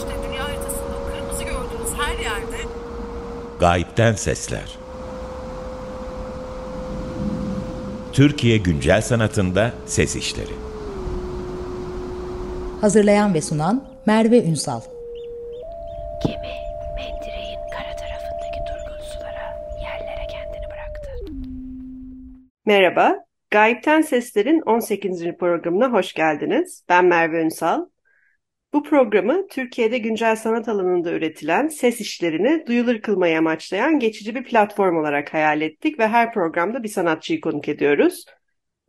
İşte dünya haritasında kırmızı gördüğünüz her yerde Gayipten Sesler Türkiye Güncel Sanatında Ses İşleri Hazırlayan ve sunan Merve Ünsal. Gemi mendireğin kara tarafındaki durgun sulara, yerlere kendini bıraktı. Merhaba, Gayipten Sesler'in 18. programına hoş geldiniz. Ben Merve Ünsal. Bu programı Türkiye'de güncel sanat alanında üretilen ses işlerini duyulur kılmayı amaçlayan geçici bir platform olarak hayal ettik ve her programda bir sanatçıyı konuk ediyoruz.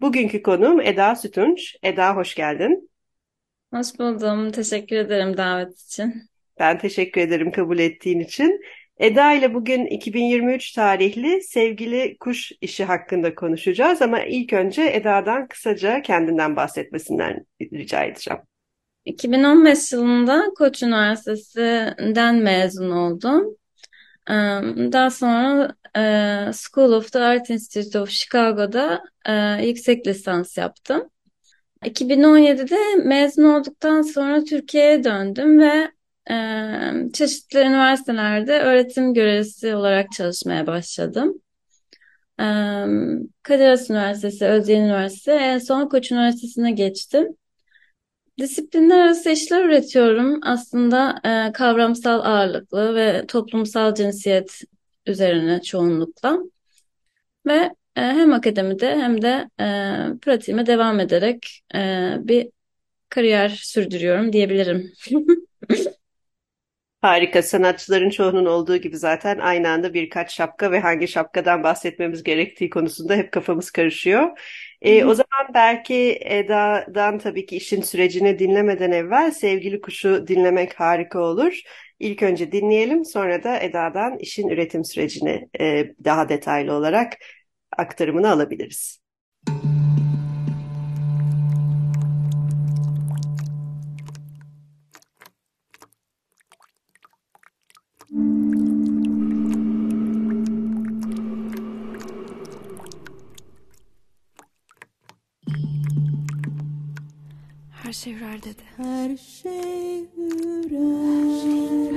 Bugünkü konuğum Eda Sütunç. Eda hoş geldin. Hoş buldum. Teşekkür ederim davet için. Ben teşekkür ederim kabul ettiğin için. Eda ile bugün 2023 tarihli Sevgili Kuş işi hakkında konuşacağız ama ilk önce Eda'dan kısaca kendinden bahsetmesinden rica edeceğim. 2015 yılında Koç Üniversitesi'nden mezun oldum. Daha sonra School of the Art Institute of Chicago'da yüksek lisans yaptım. 2017'de mezun olduktan sonra Türkiye'ye döndüm ve çeşitli üniversitelerde öğretim görevlisi olarak çalışmaya başladım. Kadir Has Üniversitesi, Özyeğin Üniversitesi, en son Koç Üniversitesi'ne geçtim. Disiplinler arası işler üretiyorum. Aslında e, kavramsal ağırlıklı ve toplumsal cinsiyet üzerine çoğunlukla. Ve e, hem akademide hem de e, pratiğime devam ederek e, bir kariyer sürdürüyorum diyebilirim. Harika. Sanatçıların çoğunun olduğu gibi zaten aynı anda birkaç şapka ve hangi şapkadan bahsetmemiz gerektiği konusunda hep kafamız karışıyor. Ee, o zaman belki Eda'dan tabii ki işin sürecini dinlemeden evvel Sevgili Kuş'u dinlemek harika olur. İlk önce dinleyelim, sonra da Eda'dan işin üretim sürecini e, daha detaylı olarak aktarımını alabiliriz. Her şey ürer dedi. Her şey ürer. Her şey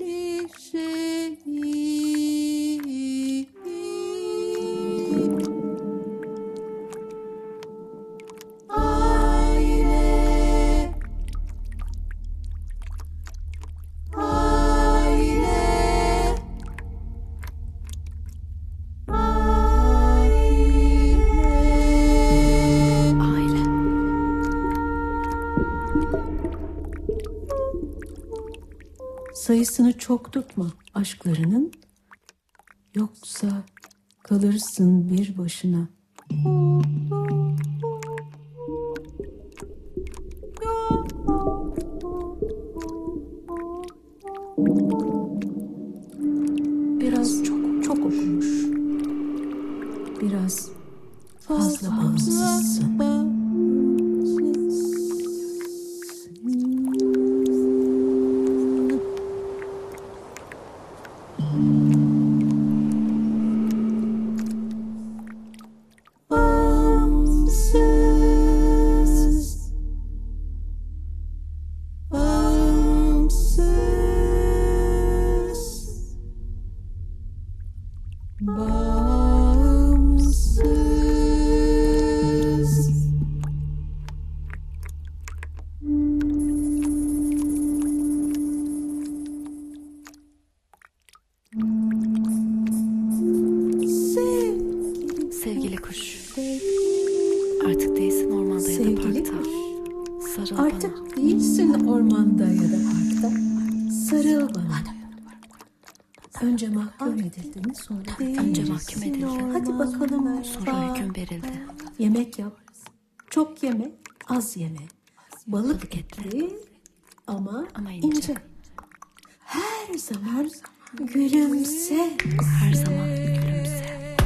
önemli şey. Sayısını çok tutma aşklarının. Yoksa kalırsın bir başına. Edildin sonra Önce mahkum edildin. Hadi bakalım Sonra hüküm verildi. Yemek yap. Çok yeme, az yeme. Balık Balık etli. ama, Ama ince. ince. Her zaman Gülümse. Her zaman gülümse.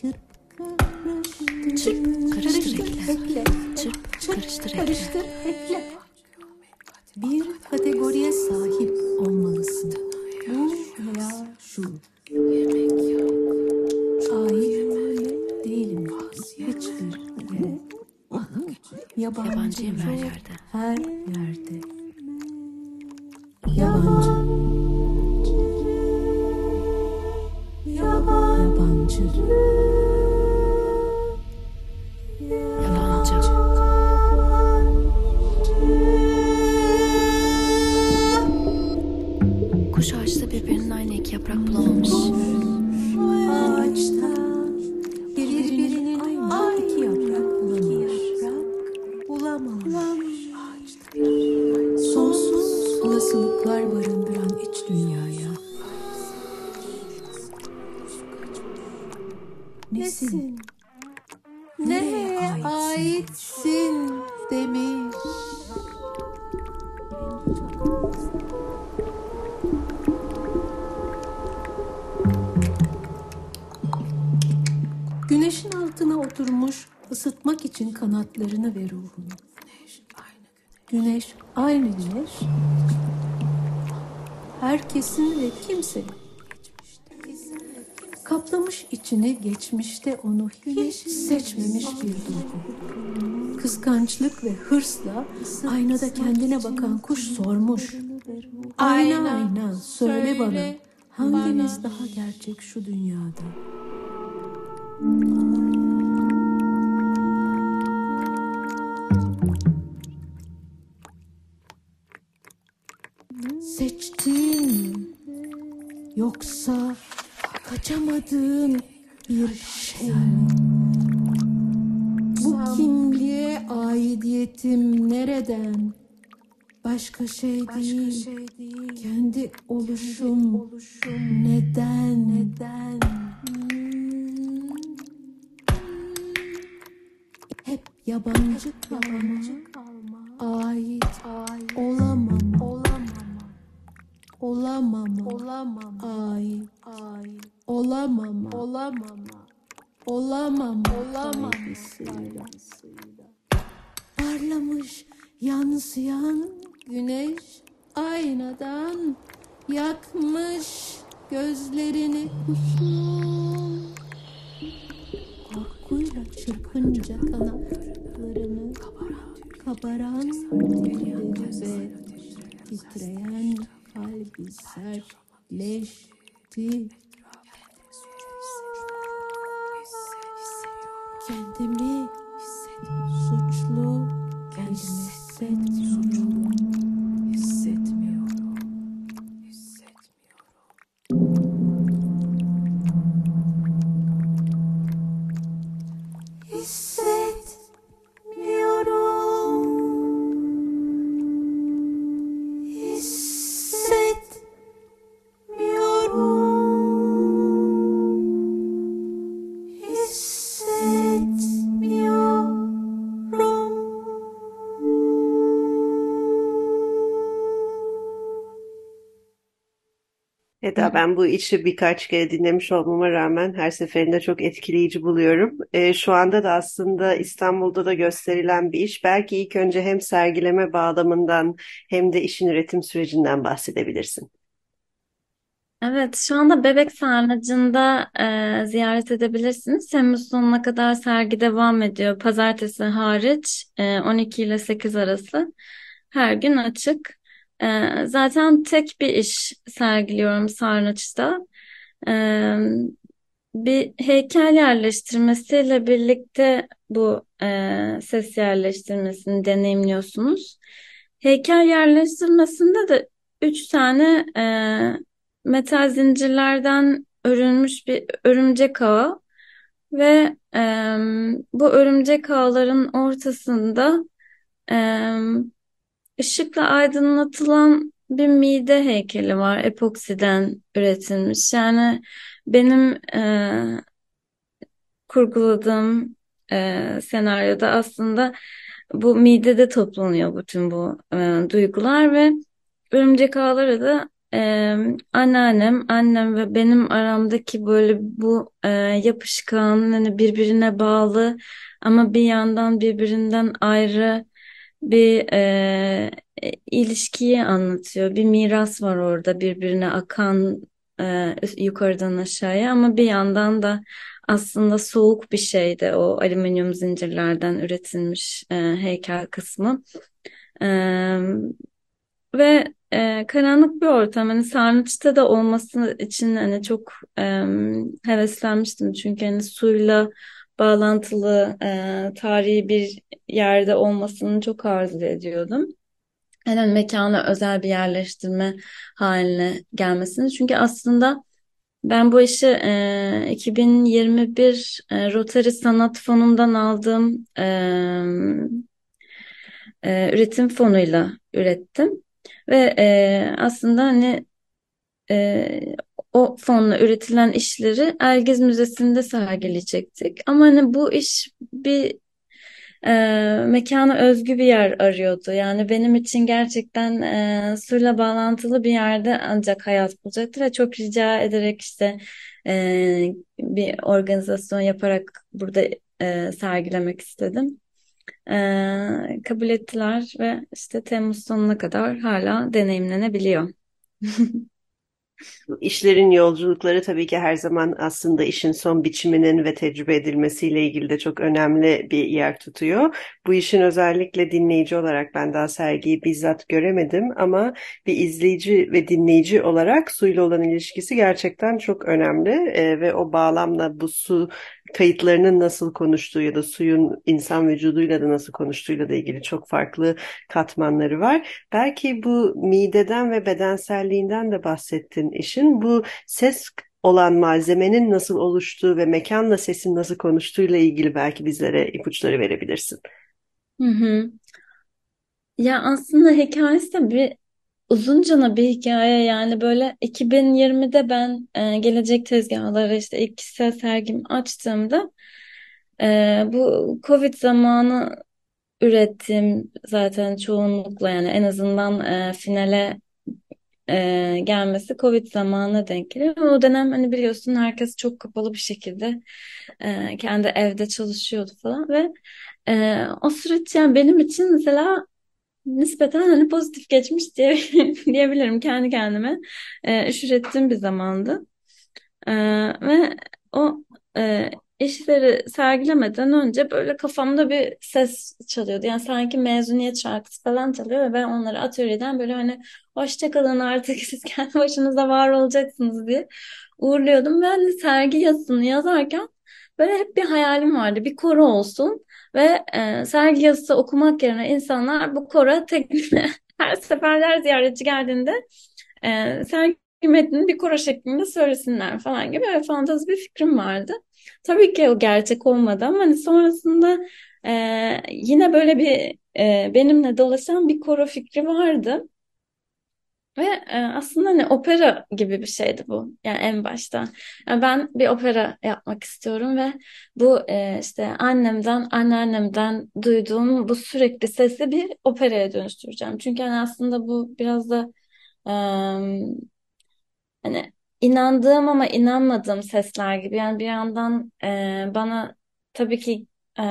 Çırp, Karıştır, ekle. ekle. Çırp, Çırp, karıştır, ekle. karıştır, ekle. Bir kategoriye sahip olmalısın. Bu veya şu. Ait değilim. Hiçbir yere. Yabancıyım her yerde. Her yerde. Yabancı. Yabancı. Yabancı. Yaprak bulamamış. Ağaçta birbirinin aynı yaprak bulamamış. Bulamamış. Sonsuz olasılıklar barındıran iç dünyaya. Nesin? Nereye aitsin demiş. Oturmuş ısıtmak için kanatlarını ve ruhunu. Güneş aynı güneş. Herkesin ve kimsenin. Kaplamış içini geçmişte onu hiç seçmemiş bir duygu. Kıskançlık ve hırsla aynada kendine bakan kuş sormuş. Ayna ayna söyle bana hangimiz daha gerçek şu dünyada? Başka şey değil. Kendi oluşum. Neden? Neden? Hmm. Hep yabancı kalma. Ait, olamam. Olamam. Olamam. Olamam. Ait, ait. Olamam. Olamam. Olamam. Olamam. Parlamış, yansıyan güneş aynadan yakmış gözlerini kuşun. Korkuyla çırpınca kanatlarını kabaran dilleri ve titreyen kalbi sertleşti. Eda ben bu işi birkaç kere dinlemiş olmama rağmen her seferinde çok etkileyici buluyorum. Ee, şu anda da aslında İstanbul'da da gösterilen bir iş. Belki ilk önce hem sergileme bağlamından hem de işin üretim sürecinden bahsedebilirsin. Evet, şu anda Bebek Sarnıcı'nda e, ziyaret edebilirsiniz. Temmuz sonuna kadar sergi devam ediyor. Pazartesi hariç e, 12 ile 8 arası her gün açık. E, zaten tek bir iş sergiliyorum Sarnıç'ta. E, bir heykel yerleştirmesiyle birlikte bu e, ses yerleştirmesini deneyimliyorsunuz. Heykel yerleştirmesinde de üç tane e, metal zincirlerden örülmüş bir örümcek ağı ve e, bu örümcek ağların ortasında e, ışıkla aydınlatılan bir mide heykeli var. Epoksiden üretilmiş. Yani benim e, kurguladığım e, senaryoda aslında bu midede toplanıyor bütün bu e, duygular ve örümcek ağları da e, anneannem, annem ve benim aramdaki böyle bu e, yapışkan, hani birbirine bağlı ama bir yandan birbirinden ayrı bir e, ilişkiyi anlatıyor. Bir miras var orada birbirine akan e, yukarıdan aşağıya ama bir yandan da aslında soğuk bir şeydi o alüminyum zincirlerden üretilmiş e, heykel kısmı. E, ve e, karanlık bir ortam. Hani sarnıçta da olması için hani çok e, heveslenmiştim. Çünkü hani suyla bağlantılı e, tarihi bir yerde olmasını çok arzu ediyordum. Yani mekana özel bir yerleştirme haline gelmesini. Çünkü aslında ben bu işi e, 2021 e, Rotary Sanat Fonu'ndan aldığım e, e, üretim fonuyla ürettim. Ve e, aslında hani e, o fonla üretilen işleri Ergiz Müzesi'nde sergileyecektik. Ama hani bu iş bir e, mekana özgü bir yer arıyordu. Yani benim için gerçekten e, suyla bağlantılı bir yerde ancak hayat bulacaktı ve çok rica ederek işte e, bir organizasyon yaparak burada e, sergilemek istedim. E, kabul ettiler ve işte Temmuz sonuna kadar hala deneyimlenebiliyor. İşlerin yolculukları tabii ki her zaman aslında işin son biçiminin ve tecrübe edilmesiyle ilgili de çok önemli bir yer tutuyor. Bu işin özellikle dinleyici olarak ben daha sergiyi bizzat göremedim ama bir izleyici ve dinleyici olarak suyla olan ilişkisi gerçekten çok önemli ee, ve o bağlamla bu su kayıtlarının nasıl konuştuğu ya da suyun insan vücuduyla da nasıl konuştuğuyla da ilgili çok farklı katmanları var. Belki bu mideden ve bedenselliğinden de bahsettin işin. Bu ses olan malzemenin nasıl oluştuğu ve mekanla sesin nasıl konuştuğuyla ilgili belki bizlere ipuçları verebilirsin. Hı hı. Ya aslında hikayesi de bir uzuncana bir hikaye yani böyle 2020'de ben e, gelecek tezgahları işte ilk kişisel sergimi açtığımda e, bu Covid zamanı ürettiğim zaten çoğunlukla yani en azından e, finale e, gelmesi Covid zamanına denk geliyor. O dönem hani biliyorsun herkes çok kapalı bir şekilde e, kendi evde çalışıyordu falan ve e, o süreç yani benim için mesela nispeten hani pozitif geçmiş diye diyebilirim kendi kendime. E, iş ürettiğim bir zamandı. E, ve o e, işleri sergilemeden önce böyle kafamda bir ses çalıyordu. Yani sanki mezuniyet şarkısı falan çalıyor ve ben onları atölyeden böyle hani hoşça kalın artık siz kendi başınıza var olacaksınız diye uğurluyordum. Ben de sergi yazısını yazarken böyle hep bir hayalim vardı. Bir koro olsun ve e, sergi yazısı okumak yerine insanlar bu koro tek her seferler ziyaretçi geldiğinde e, sergi metnini bir koro şeklinde söylesinler falan gibi böyle fantazi bir fikrim vardı. Tabii ki o gerçek olmadı ama hani sonrasında e, yine böyle bir e, benimle dolaşan bir koro fikri vardı. Ve e, aslında hani opera gibi bir şeydi bu. Yani en başta. Yani ben bir opera yapmak istiyorum ve bu e, işte annemden, anneannemden duyduğum bu sürekli sesi bir operaya dönüştüreceğim. Çünkü hani aslında bu biraz da e, hani inandığım ama inanmadığım sesler gibi. Yani bir yandan e, bana tabii ki e,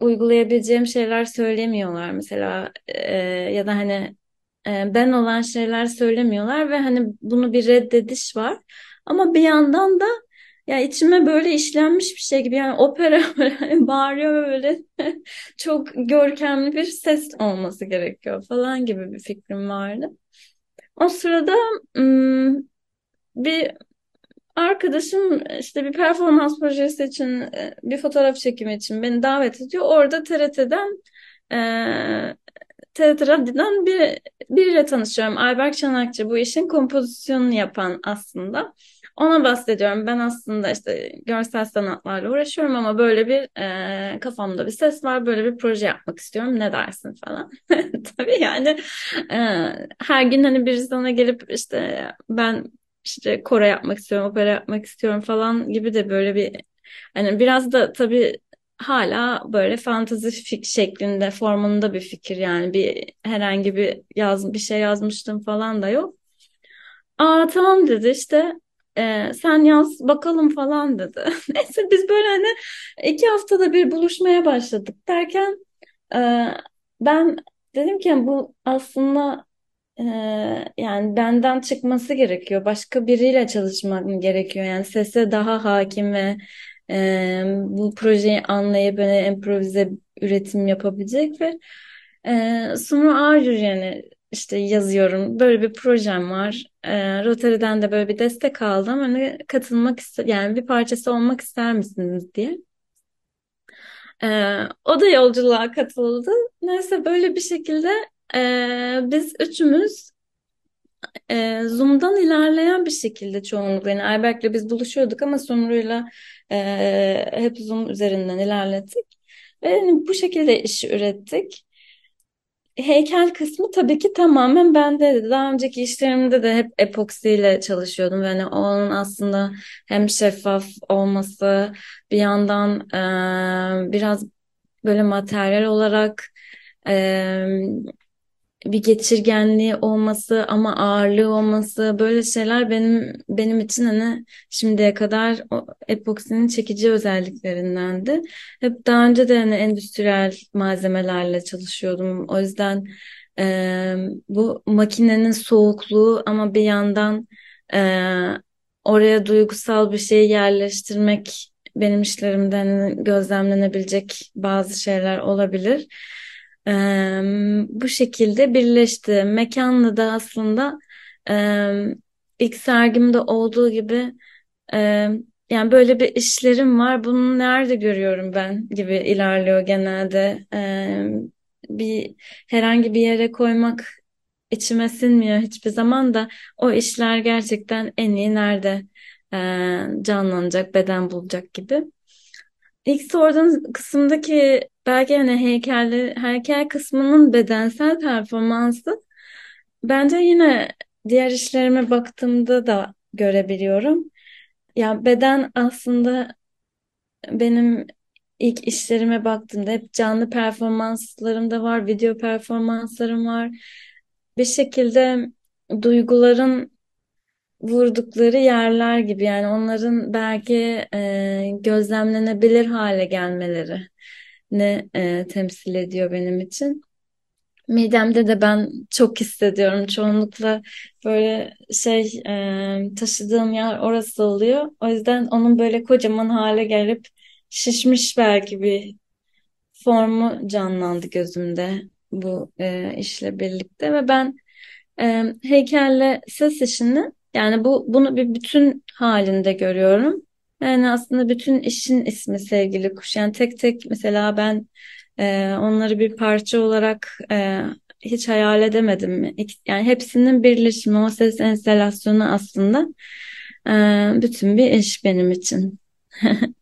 uygulayabileceğim şeyler söylemiyorlar mesela e, ya da hani e, ben olan şeyler söylemiyorlar ve hani bunu bir reddediş var. Ama bir yandan da ya içime böyle işlenmiş bir şey gibi yani opera böyle bağırıyor ve böyle çok görkemli bir ses olması gerekiyor falan gibi bir fikrim vardı. O sırada bir arkadaşım işte bir performans projesi için bir fotoğraf çekimi için beni davet ediyor. Orada TRT'den e, TRT Radyo'dan bir, biriyle tanışıyorum. Ayberk Çanakçı bu işin kompozisyonunu yapan aslında. Ona bahsediyorum. Ben aslında işte görsel sanatlarla uğraşıyorum ama böyle bir e, kafamda bir ses var. Böyle bir proje yapmak istiyorum. Ne dersin falan. Tabii yani e, her gün hani birisi sana gelip işte ben işte koro yapmak istiyorum, opera yapmak istiyorum falan gibi de böyle bir hani biraz da tabii hala böyle fantezi şeklinde, formunda bir fikir yani bir herhangi bir yaz bir şey yazmıştım falan da yok. Aa tamam dedi işte e, sen yaz bakalım falan dedi. Neyse biz böyle hani iki haftada bir buluşmaya başladık derken e, ben dedim ki bu aslında yani benden çıkması gerekiyor. Başka biriyle çalışmam gerekiyor. Yani sese daha hakim ve e, bu projeyi anlayıp böyle improvize üretim yapabilecek ve e, sonra Arjur yani işte yazıyorum. Böyle bir projem var. E, Rotary'den de böyle bir destek aldım. Hani katılmak ister yani bir parçası olmak ister misiniz diye. E, o da yolculuğa katıldı. Neyse böyle bir şekilde e, biz üçümüz e, Zoom'dan ilerleyen bir şekilde çoğunlukla. Yani Ayberk'le biz buluşuyorduk ama Sumru'yla e, hep Zoom üzerinden ilerlettik. Ve yani bu şekilde işi ürettik. Heykel kısmı tabii ki tamamen bende. Daha önceki işlerimde de hep epoksiyle çalışıyordum. Yani onun aslında hem şeffaf olması bir yandan e, biraz böyle materyal olarak e, bir geçirgenliği olması ama ağırlığı olması böyle şeyler benim benim için hani şimdiye kadar o epoksinin çekici özelliklerindendi. Hep daha önce de hani endüstriyel malzemelerle çalışıyordum. O yüzden e, bu makinenin soğukluğu ama bir yandan e, oraya duygusal bir şey yerleştirmek benim işlerimden hani gözlemlenebilecek bazı şeyler olabilir. Eee, bu şekilde birleşti. Mekanla da aslında eee, ilk sergimde olduğu gibi eee, yani böyle bir işlerim var. Bunu nerede görüyorum ben gibi ilerliyor genelde. Eee, bir herhangi bir yere koymak içime sinmiyor hiçbir zaman da o işler gerçekten en iyi nerede eee, canlanacak, beden bulacak gibi. İlk sorduğun kısımdaki belki hani heykelli, heykel kısmının bedensel performansı bence yine diğer işlerime baktığımda da görebiliyorum. Ya beden aslında benim ilk işlerime baktığımda hep canlı performanslarım da var, video performanslarım var. Bir şekilde duyguların vurdukları yerler gibi yani onların belki e, gözlemlenebilir hale gelmeleri ne e, temsil ediyor benim için. Midemde de ben çok hissediyorum. Çoğunlukla böyle şey e, taşıdığım yer orası oluyor. O yüzden onun böyle kocaman hale gelip şişmiş belki bir formu canlandı gözümde bu e, işle birlikte ve ben e, heykelle ses işini yani bu bunu bir bütün halinde görüyorum. Yani aslında bütün işin ismi sevgili kuş. Yani tek tek mesela ben e, onları bir parça olarak e, hiç hayal edemedim. Yani hepsinin birleşimi, o ses enstalasyonu aslında e, bütün bir iş benim için.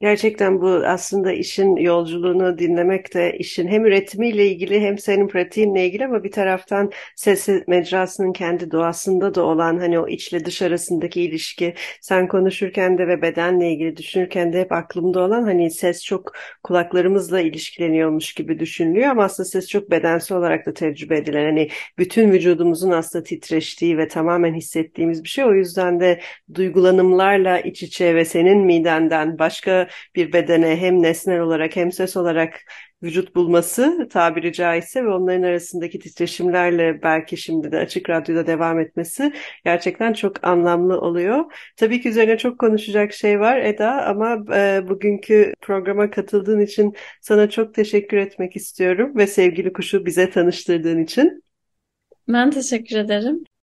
Gerçekten bu aslında işin yolculuğunu dinlemek de işin hem üretimiyle ilgili hem senin pratiğinle ilgili ama bir taraftan ses mecrasının kendi doğasında da olan hani o içle dış arasındaki ilişki sen konuşurken de ve bedenle ilgili düşünürken de hep aklımda olan hani ses çok kulaklarımızla ilişkileniyormuş gibi düşünülüyor ama aslında ses çok bedensel olarak da tecrübe edilen hani bütün vücudumuzun aslında titreştiği ve tamamen hissettiğimiz bir şey. O yüzden de duygulanımlarla iç içe ve senin midenden bir bedene hem nesnel olarak hem ses olarak vücut bulması tabiri caizse ve onların arasındaki titreşimlerle belki şimdi de Açık Radyo'da devam etmesi gerçekten çok anlamlı oluyor. Tabii ki üzerine çok konuşacak şey var Eda ama e, bugünkü programa katıldığın için sana çok teşekkür etmek istiyorum ve sevgili kuşu bize tanıştırdığın için. Ben teşekkür ederim.